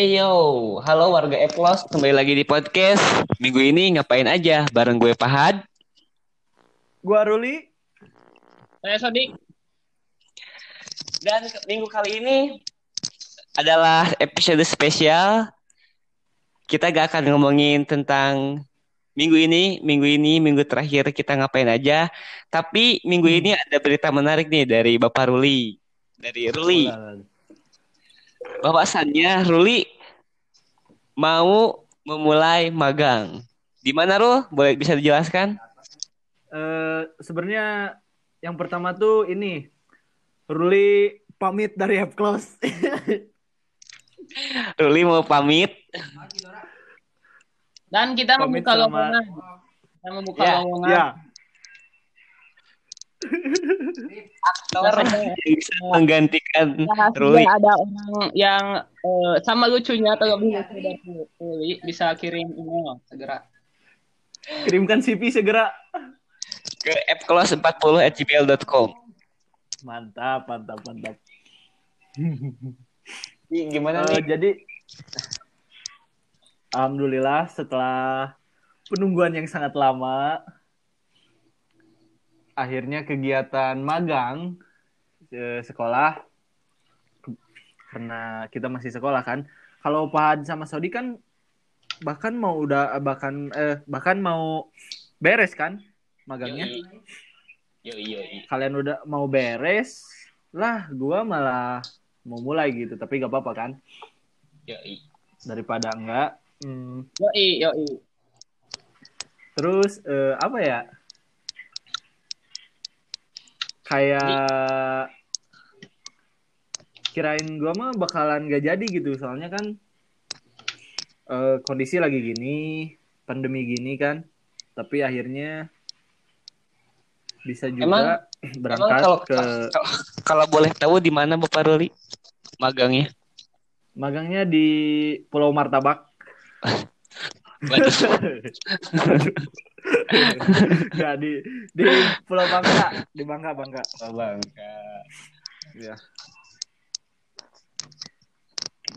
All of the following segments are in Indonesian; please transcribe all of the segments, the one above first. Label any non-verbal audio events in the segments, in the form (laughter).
Eyo, halo warga Eplos, kembali lagi di podcast. Minggu ini ngapain aja bareng gue Pahad. Gua Ruli. Saya Sodik. Dan minggu kali ini adalah episode spesial. Kita gak akan ngomongin tentang minggu ini, minggu ini, minggu terakhir kita ngapain aja. Tapi minggu ini ada berita menarik nih dari Bapak Ruli. Dari Ruli. Bahwasannya Ruli mau memulai magang. Di mana Rul? Boleh bisa dijelaskan? Eh sebenarnya yang pertama tuh ini Ruli pamit dari App Close. (laughs) Ruli mau pamit. Dan kita Pamit membuka sama- lowongan. Kita membuka Ya, lowongan. ya. (laughs) Aktor yang bisa menggantikan Nah, Ruli. ada orang yang eh, sama lucunya atau lebih lucu dari Ruli bisa kirim email segera. Kirimkan CV segera. ke appclose40@gmail.com. Mantap, mantap, mantap. Gimana Eh, nih? jadi Alhamdulillah setelah penungguan yang sangat lama akhirnya kegiatan magang eh, sekolah karena kita masih sekolah kan kalau Pak sama Sodi kan bahkan mau udah bahkan eh bahkan mau beres kan magangnya Yo yo. kalian udah mau beres lah gua malah mau mulai gitu tapi gak apa-apa kan Yo. daripada enggak Hmm, Yoi, yoi. terus eh, apa ya kayak kirain gua mah bakalan gak jadi gitu. Soalnya kan eh, kondisi lagi gini pandemi gini kan. Tapi akhirnya bisa juga Emang- (clears throat) berangkat Emang kalau, ke kalau kalau boleh tahu di mana Bapak Ruli magangnya? magangnya di Pulau Martabak (laughs) (laughs) (laughs) Nggak, di di Pulau Bangka di Bangka Bangka Bangka. ya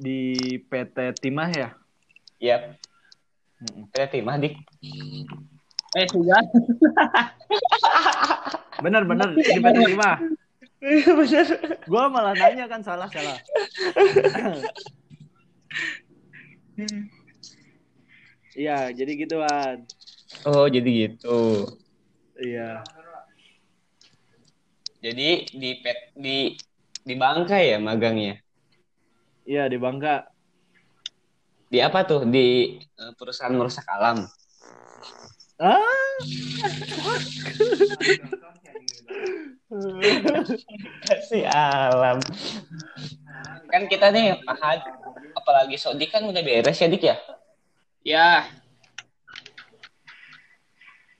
di PT Timah ya Yap. Mm-mm. Berarti mah dik. Eh, sudah. bener bener di PT Timah Bener. gua malah nanya kan salah salah (laughs) iya jadi gituan Oh jadi gitu. iya Jadi di pet di di Bangka ya magangnya. iya di Bangka Di apa tuh? Di eh, perusahaan merusak alam. ah Kasih alam. Kan kita nih Ahad, apalagi Sodik kan udah beres ya Dik ya. Ya,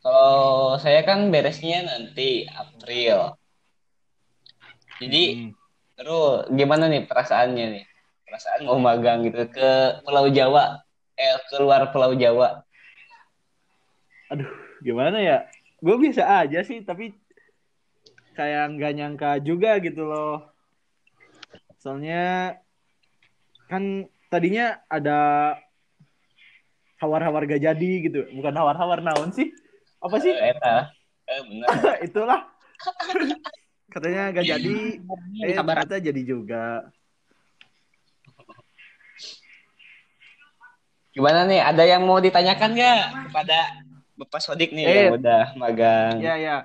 Kalau saya kan beresnya nanti April. Jadi Hmm. terus gimana nih perasaannya nih? Perasaan mau magang gitu ke Pulau Jawa, eh keluar Pulau Jawa. gimana ya gue bisa aja sih tapi kayak nggak nyangka juga gitu loh soalnya kan tadinya ada hawar-hawar gak jadi gitu bukan hawar-hawar naon sih apa sih Eh, Eta, eh bener. (laughs) itulah (laughs) katanya gak jadi eh kabar ternyata jadi juga Gimana nih? Ada yang mau ditanyakan nggak kepada Bapak Sodik nih Eh. yang udah magang? ya ya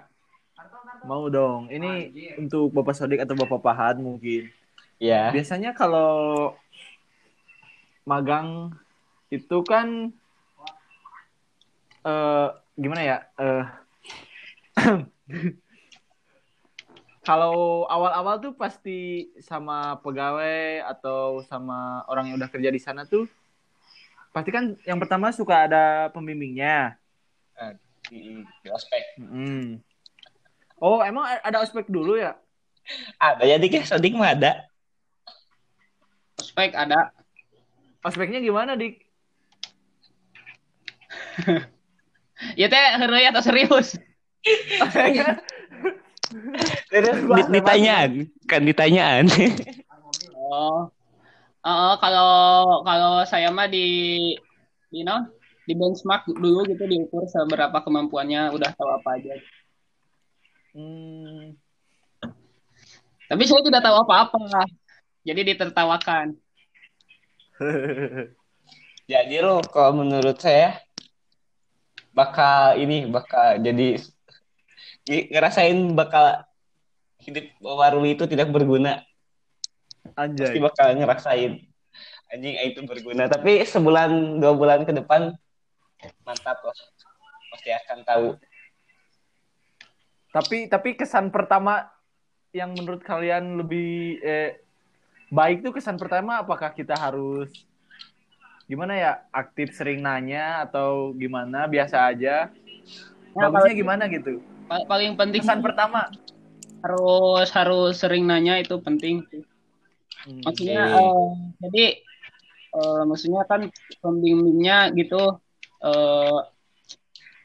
mau dong ini untuk bapak Sodik atau bapak Pahad mungkin Ya. biasanya kalau magang itu kan eh gimana ya eh (clears throat) kalau awal-awal tuh pasti sama pegawai atau sama orang yang udah kerja di sana tuh pasti kan yang pertama suka ada pembimbingnya Mm, di ospek. Mm. oh emang ada ospek dulu ya Ada ya Dik ya? Sodik mah ada. Ospek ada. ospeknya gimana dik (laughs) Ya teh heureuy atau serius? Ditanyaan, kan ditanyaan. Oh. Eh, kalau kalau saya mah di di no, di benchmark dulu gitu diukur seberapa kemampuannya udah tahu apa aja. Hmm. Tapi saya tidak tahu apa-apa. Jadi ditertawakan. (laughs) Jadi lo kalau menurut saya bakal ini bakal jadi ngerasain bakal hidup Waruli itu tidak berguna. Pasti Anjay. bakal ngerasain anjing itu berguna. Tapi sebulan dua bulan ke depan mantap lah. Pasti akan tahu. Tapi tapi kesan pertama yang menurut kalian lebih eh, baik tuh kesan pertama apakah kita harus gimana ya aktif sering nanya atau gimana biasa aja Nah, bagusnya gimana gitu Pa- Paling penting kesan pertama harus harus sering nanya itu penting. Hmm. Maksudnya Oke. eh, jadi eh, maksudnya kan pembimbingnya gitu eh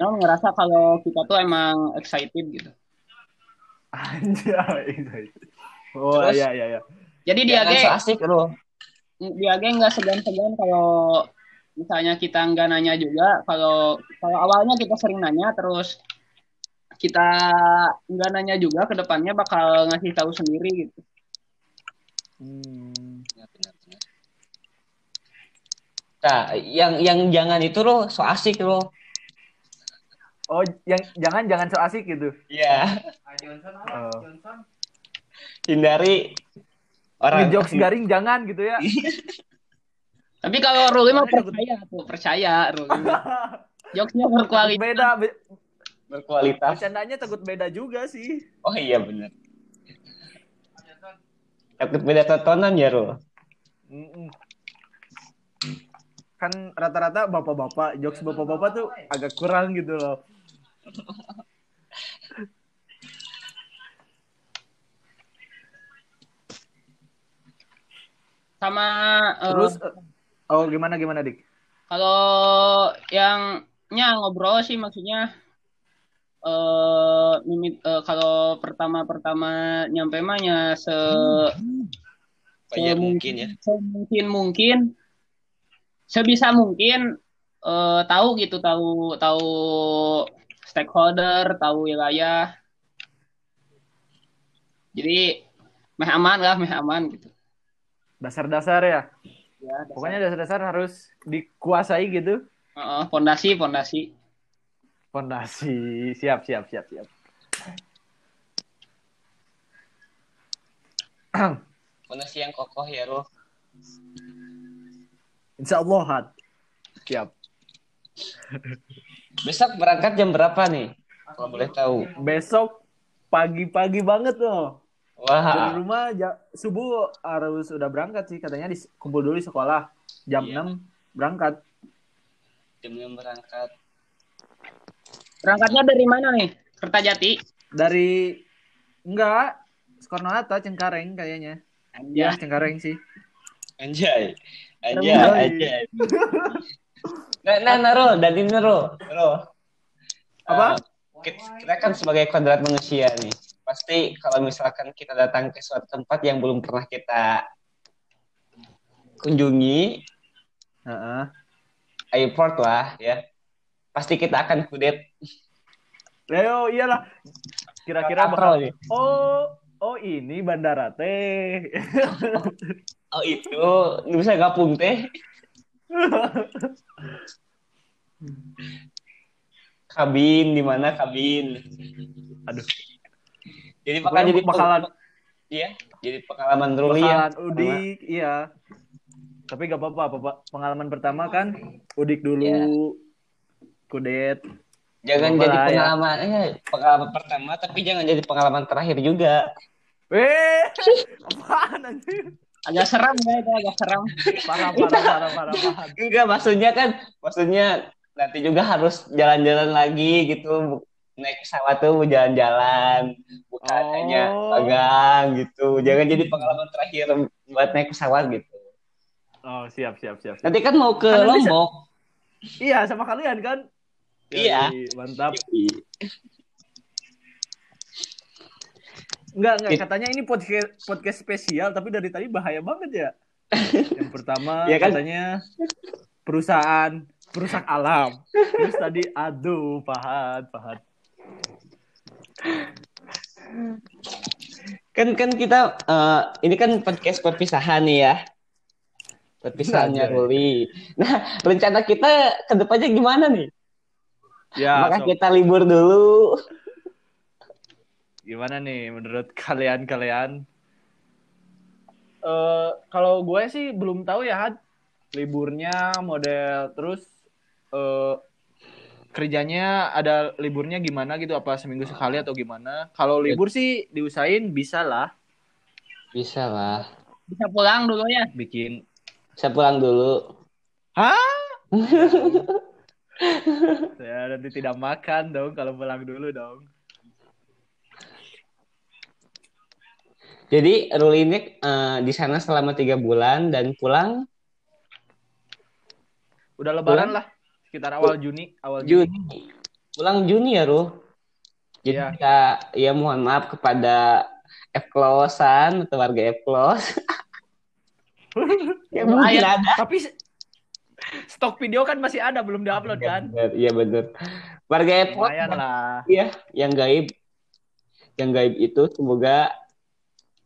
Nah, ngerasa kalau kita tuh emang excited gitu. (laughs) Anjay. Oh Terus? iya iya iya. Jadi dia so asik lo. Dia ge nggak segan-segan kalau misalnya kita nggak nanya juga kalau kalau awalnya kita sering nanya terus kita nggak nanya juga ke depannya bakal ngasih tahu sendiri gitu. Hmm. Nah, yang yang jangan itu lo so asik lo. Oh, yang jangan jangan so asik gitu. Iya. Oh. Hindari orang Ngejokes (laughs) garing jangan gitu ya. Tapi kalau Ruli mah percaya tuh, percaya Ruli. (laughs) Jokesnya berkualitas. beda, be- berkualitas. bercandanya takut beda juga sih. Oh iya benar. Takut beda tontonan ya. Mm-mm. Kan rata-rata bapak-bapak, jokes bapak-bapak tuh agak kurang gitu loh. (laughs) Sama Terus, eh, oh gimana gimana dik? kalau yang nya ngobrol sih maksudnya eh mimit eh, kalau pertama-pertama nyampe mah nya se Banyak mungkin ya. mungkin mungkin sebisa mungkin eh, tahu gitu tahu tahu stakeholder tahu wilayah jadi meh aman lah meh aman gitu Dasar-dasar ya. ya dasar. Pokoknya dasar-dasar harus dikuasai gitu. Heeh, fondasi fondasi Fondasi. Siap, siap, siap, siap. (clears throat) Fondasi yang kokoh ya lo. Insya Allah, Hat. Siap. (laughs) Besok berangkat jam berapa nih? Kalau boleh tahu. Besok pagi-pagi banget loh. Dari Wah, rumah ja- subuh harus udah berangkat sih. Katanya di, kumpul dulu di sekolah. Jam Iya. 6 berangkat. jam enam berangkat. berangkatnya dari mana nih Kertajati Dari enggak Soekarno Hatta Cengkareng kayaknya. Ya, ya Cengkareng sih. Anjay. Anjay, Anjay. anjay. Nah, nah, nah, Ro, dan ini Ro. Ro. Apa? Eh, kita, kita kan sebagai kodrat manusia nih. Pasti kalau misalkan kita datang ke suatu tempat yang belum pernah kita kunjungi, Heeh. airport lah ya. Pasti kita akan kudet. Leo iyalah. Kira-kira Apa, bakal nih? Oh, oh ini bandara teh. (laughs) Oh itu, bisa gabung teh. (laughs) Kabin, di mana kabin? Aduh. Jadi bakal jadi bakalan Iya, jadi pengalaman Ruli ya. udik, iya. Tapi gak apa-apa, apa- pengalaman pertama kan udik dulu. Iya. Kudet. Jangan jadi lah, ya. pengalaman eh, pengalaman pertama tapi jangan jadi pengalaman terakhir juga. Eh, (laughs) apaan anjir? agak seram ya itu agak seram Parah, parah, parah, parah, parah. Enggak, maksudnya kan maksudnya nanti juga harus jalan-jalan lagi gitu. Naik pesawat tuh jalan-jalan, bukan Oh. hanya pegang gitu. Jangan jadi pengalaman terakhir buat naik pesawat gitu. Oh, siap, siap, siap. siap. Nanti kan mau ke Kan nanti Lombok. Iya, sama kalian kan? Iya. Yoi, Mantap. Enggak, enggak. Katanya ini podcast podcast spesial, tapi dari tadi bahaya banget ya. (laughs) Yang pertama Ya kan? katanya perusahaan perusak alam. Terus tadi aduh pahat pahat. Kan kan kita eh, ini kan podcast perpisahan nih ya. Perpisahannya Anjay. Ruli. Nah, rencana kita ke depannya gimana nih? Ya, Apakah so- kita libur dulu? gimana nih menurut kalian-kalian? Eh kalau gue sih belum tahu ya Had. liburnya model terus eh kerjanya ada liburnya gimana gitu apa seminggu sekali atau gimana? Kalau libur sih diusahain bisa lah Bisa lah. Bisa pulang dulu ya. bikin Saya pulang dulu. Hah? Saya (laughs) nanti tidak makan dong kalau pulang dulu dong. Jadi Ruli ini eh, di sana selama tiga bulan dan pulang Udah lebaran Pulang? lah sekitar awal Juni, awal Juni. Juni. Pulang Juni ya, Ruh? Jadi Iya. kita, ya mohon maaf kepada F Closean atau warga F Close. (laughs) ya mungkin ada. Tapi stok video kan masih ada belum diupload kan? Bener, Iya bener. Warga F Lumayan lah. ya, yang gaib. Yang gaib itu semoga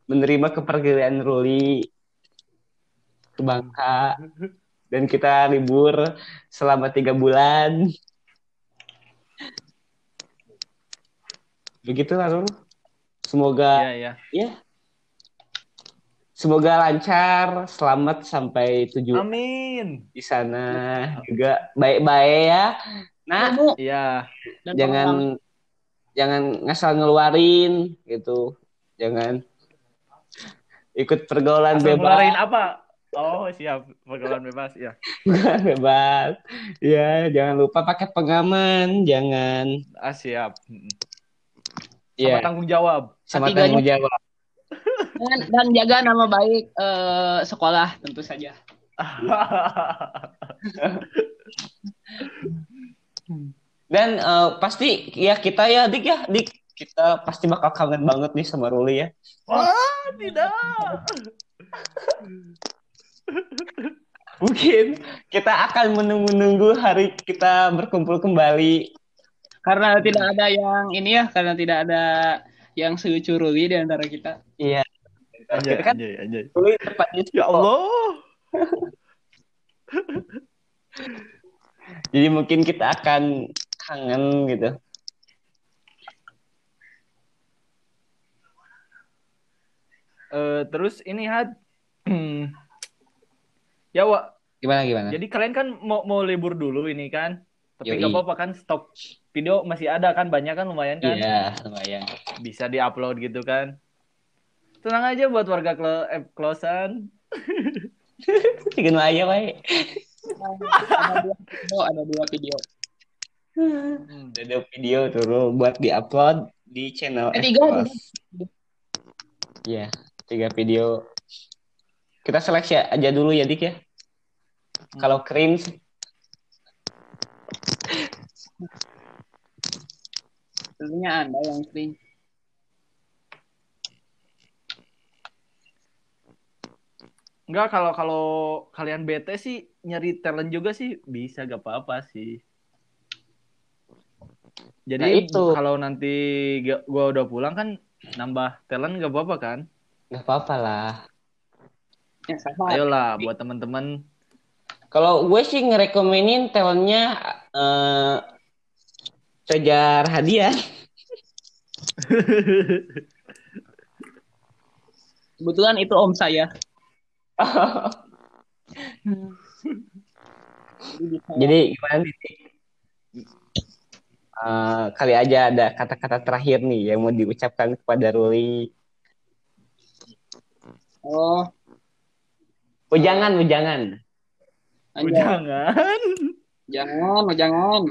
menerima kepergian Ruli ke Bangka. (laughs) Dan kita libur selama tiga bulan. Begitu Rul. Semoga Iya, iya. Semoga lancar, selamat sampai tujuan Amin. di sana juga baik-baik ya. Nah, Iya. dan jangan jangan ngasal ngeluarin gitu. Jangan ikut pergaulan Asal bebas. ngeluarin apa? Oh, siap. Pergaulan bebas, ya. bebas. Ya, jangan lupa pakai pengaman, jangan Ah, siap. Sama ya tanggung jawab. sama Ketiganya. tanggung jawab. dan, dan jaga nama baik eh, sekolah tentu saja. (laughs) Dan eh, pasti ya kita ya Dik ya, Dik kita pasti bakal kangen banget nih sama Ruli ya. Wah, tidak. (laughs) Mungkin kita akan menunggu-nunggu hari kita berkumpul kembali. Karena tidak ada yang ini ya, karena tidak ada yang selucu Ruli di antara kita. Iya. Anjay, Kita kan anjay, anjay. Ruli tepatnya Ya Allah. (laughs) Jadi mungkin kita akan kangen gitu. Eh, terus ini had (clears throat) ya Wak, Gimana gimana? jadi kalian kan mau mau libur dulu ini kan tapi Yoi. nggak apa-apa kan stok video masih ada kan banyak kan lumayan kan Iya, lumayan. bisa diupload gitu kan tenang aja buat warga klo eh, klosan (laughs) Bikin aja dua video, ada dua video. Hmm. Ada video tuh buat diupload di channel tiga. Iya, tiga video. Kita seleksi aja dulu ya Dik ya. Kalau cringe Tentunya Anda yang sering. Enggak kalau kalau kalian bete sih nyari talent juga sih bisa gak apa-apa sih. Jadi Nah, itu. kalau nanti gua gua udah pulang kan nambah talent gak apa-apa kan? nggak apa-apa lah. Ya, sama. Ayolah buat teman-teman Kalau gue sih ngerekomenin talentnya eh kejar hadiah. (laughs) Kebetulan itu om saya. (laughs) Jadi gimana nih? Dik? Eh, kali aja ada kata-kata terakhir nih yang mau diucapkan kepada Ruli. Oh, Oh jangan, oh jangan. Anjay. jangan. Jangan, oh, jangan.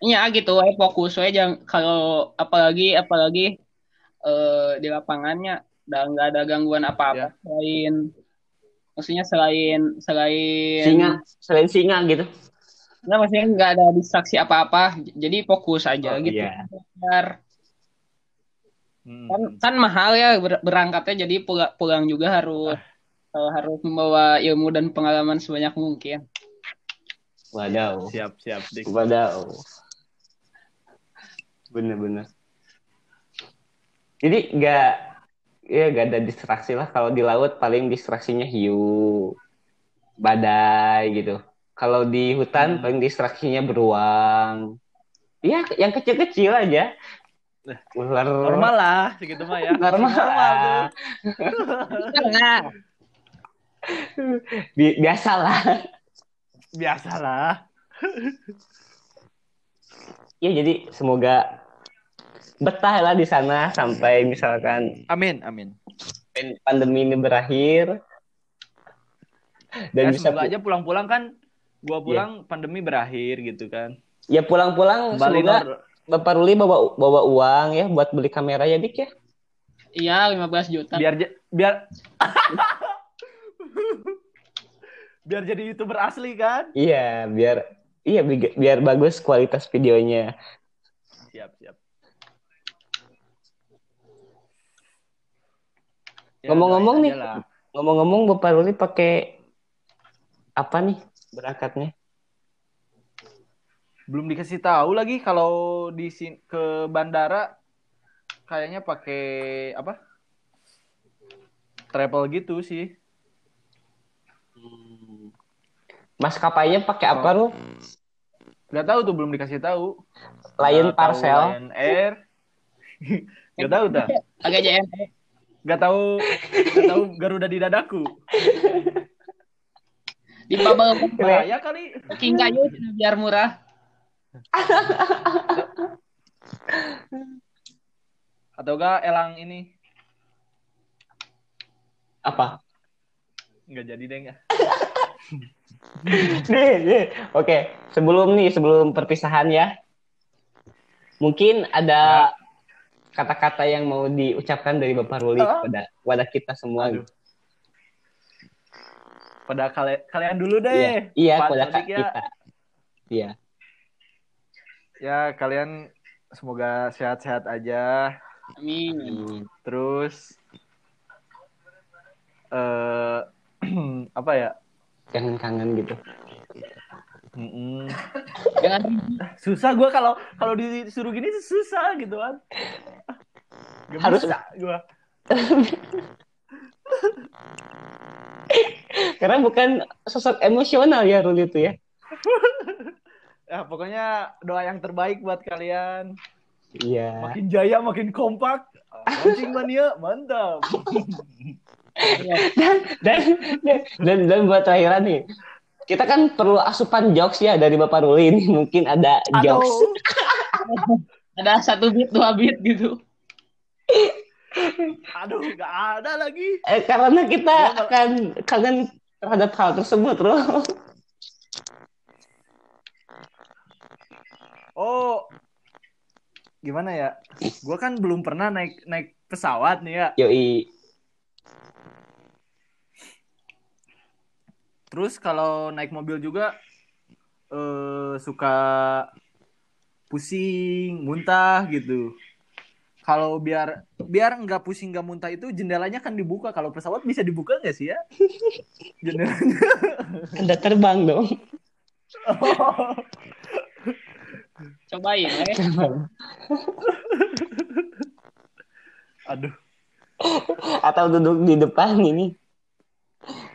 Iya gitu, eh, fokus we jangan kalau apalagi apalagi eh, di lapangannya udah nggak ada gangguan apa-apa Ya. selain maksudnya selain selain Singa, selain singa gitu. nggak maksudnya nggak ada distraksi apa-apa jadi fokus aja Oh, gitu iya. Biar Hmm. kan kan mahal ya ber- berangkatnya jadi pulang, pulang juga harus eh, harus membawa ilmu dan pengalaman sebanyak mungkin Wadaw. Siap, siap, Dik. Wadaw. Bener-bener. Jadi nggak ya nggak ada distraksi lah kalau di laut paling distraksinya hiu, badai gitu. Kalau di hutan Hmm. paling distraksinya beruang. Iya, yang kecil-kecil aja. Ular Normal lah, segitu mah ya. Normal Normal tuh. (laughs) (laughs) lah. Bi- Biasalah. Biasalah. Ya jadi semoga betah lah di sana sampai misalkan Amin, amin. pandemi ini berakhir dan ya, bisa semoga aja pulang-pulang kan Iya. gua pulang pandemi berakhir gitu kan. ya pulang-pulang semoga Bapak Ruli bawa bawa uang ya buat beli kamera ya Dik ya. iya 15 juta biar biar (laughs) (laughs) biar jadi youtuber asli kan. Iya, biar iya bi- biar bagus kualitas videonya. Siap, siap. Ya, Ngomong-ngomong doain nih. Ngomong-ngomong Bapak Ruli pakai apa nih berangkatnya? belum dikasih tahu lagi kalau di sin- ke bandara kayaknya pakai apa? Travel gitu sih. Maskapainya pakai apa Oh. lu? Gak tahu tuh belum dikasih tahu. Lion Nggak tahu Parcel. Lion Air. (laughs) Gak tahu dah. agak JM Gak tahu. Gak tahu Garuda di dadaku. di bubble Bahaya kali. packing kayu biar murah Atau gak elang ini? Apa? Nggak jadi deh nggak. (laughs) nih, nih. Oke, sebelum nih, sebelum perpisahan ya. Mungkin ada kata-kata yang mau diucapkan dari Bapak Ruli Ah. kepada kepada kita semua. Aduh. Pada kalian kalian dulu Iya, deh. iya Pak kepada Sodik ya. kita. Iya. Ya kalian semoga sehat-sehat aja. amin Amin. Terus eh (clears throat) apa ya? Kangen-kangen gitu. Mm-mm. (laughs) jangan Susah gue kalau kalau disuruh gini susah gitu kan. Gak Harus- bisa gue. (laughs) Karena bukan sosok emosional ya Ruli itu ya. (laughs) Ya pokoknya doa yang terbaik buat kalian. Iya. Makin jaya, makin kompak. Anjing mania, mantap. Dan, dan dan dan buat terakhiran nih kita kan perlu asupan jokes ya dari Bapak Ruli ini. Mungkin ada jokes. Aduh, (laughs) ada satu bit dua bit gitu. Aduh, gak ada lagi. eh, karena kita Gua malah- akan kangen terhadap hal tersebut loh Oh, gimana ya? Gue kan belum pernah naik naik pesawat nih ya. yoi Terus kalau naik mobil juga eh, suka pusing, muntah gitu. Kalau biar biar nggak pusing nggak muntah itu jendelanya kan dibuka. Kalau pesawat bisa dibuka nggak sih ya? (laughs) Jendelanya. anda terbang dong (laughs) cobain ya Aduh. atau duduk di depan ini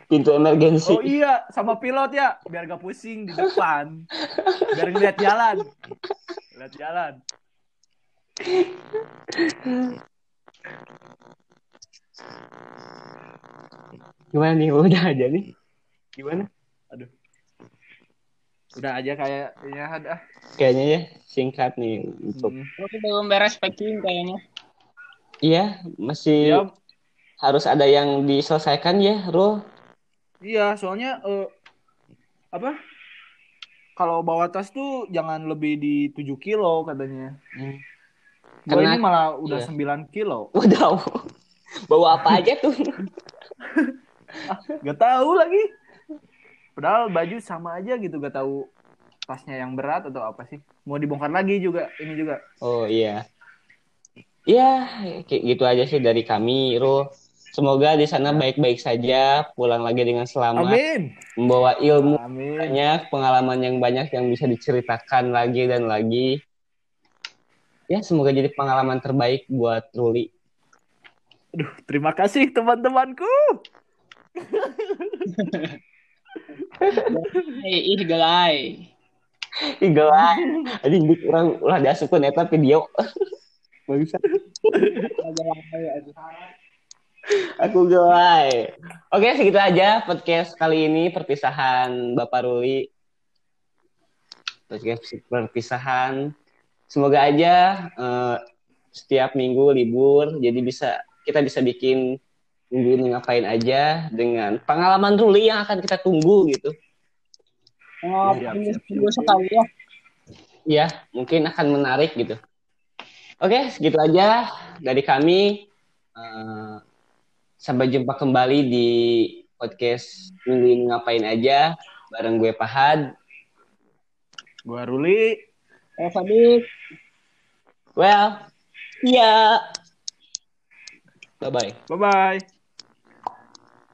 pintu emergensi Oh iya, sama pilot ya, biar gak pusing di depan. Biar ngeliat jalan. Lihat jalan. gimana nih udah aja nih gimana Udah aja kayaknya ada. kayaknya ya singkat nih untuk Hmm. Tapi belum beres packing kayaknya iya masih Ya, harus ada yang diselesaikan ya Rul iya, soalnya eh, apa? Kalau bawa tas tuh jangan lebih di 7 kilo katanya. Hmm. Karena- ini malah udah iya. 9 kilo. udah bawa apa aja tuh (laughs) Gak tahu lagi. Padahal baju sama aja gitu, gak tahu tasnya yang berat atau apa sih. Mau dibongkar lagi juga, ini juga. oh iya Ya, kayak gitu aja sih dari kami, Ro. Semoga di sana baik-baik saja, pulang lagi dengan selamat, Amin. membawa ilmu Amin. banyak, pengalaman yang banyak yang bisa diceritakan lagi dan lagi. Ya, semoga jadi pengalaman terbaik buat Ruli. Aduh, terima kasih teman-temanku. Hei, (laughs) ih gelai. Ih, gelai. Anjing dik orang ulah diasupkeun eta video. Bagusan. Aku gelai. Oke, segitu aja podcast kali ini perpisahan Bapak Ruli. Podcast perpisahan. Semoga aja eh, setiap minggu libur, jadi bisa kita bisa bikin minggu ini ngapain aja dengan pengalaman Ruli yang akan kita tunggu gitu. Oh, Siap, minggu sekali ya. Ya, mungkin akan menarik gitu. Oke, segitu aja dari kami. Eh, sampai jumpa kembali di podcast minggu ini ngapain aja bareng gue Pahad. Gua Ruli. Eh, Fadik. Well, iya. Bye bye. Bye-bye.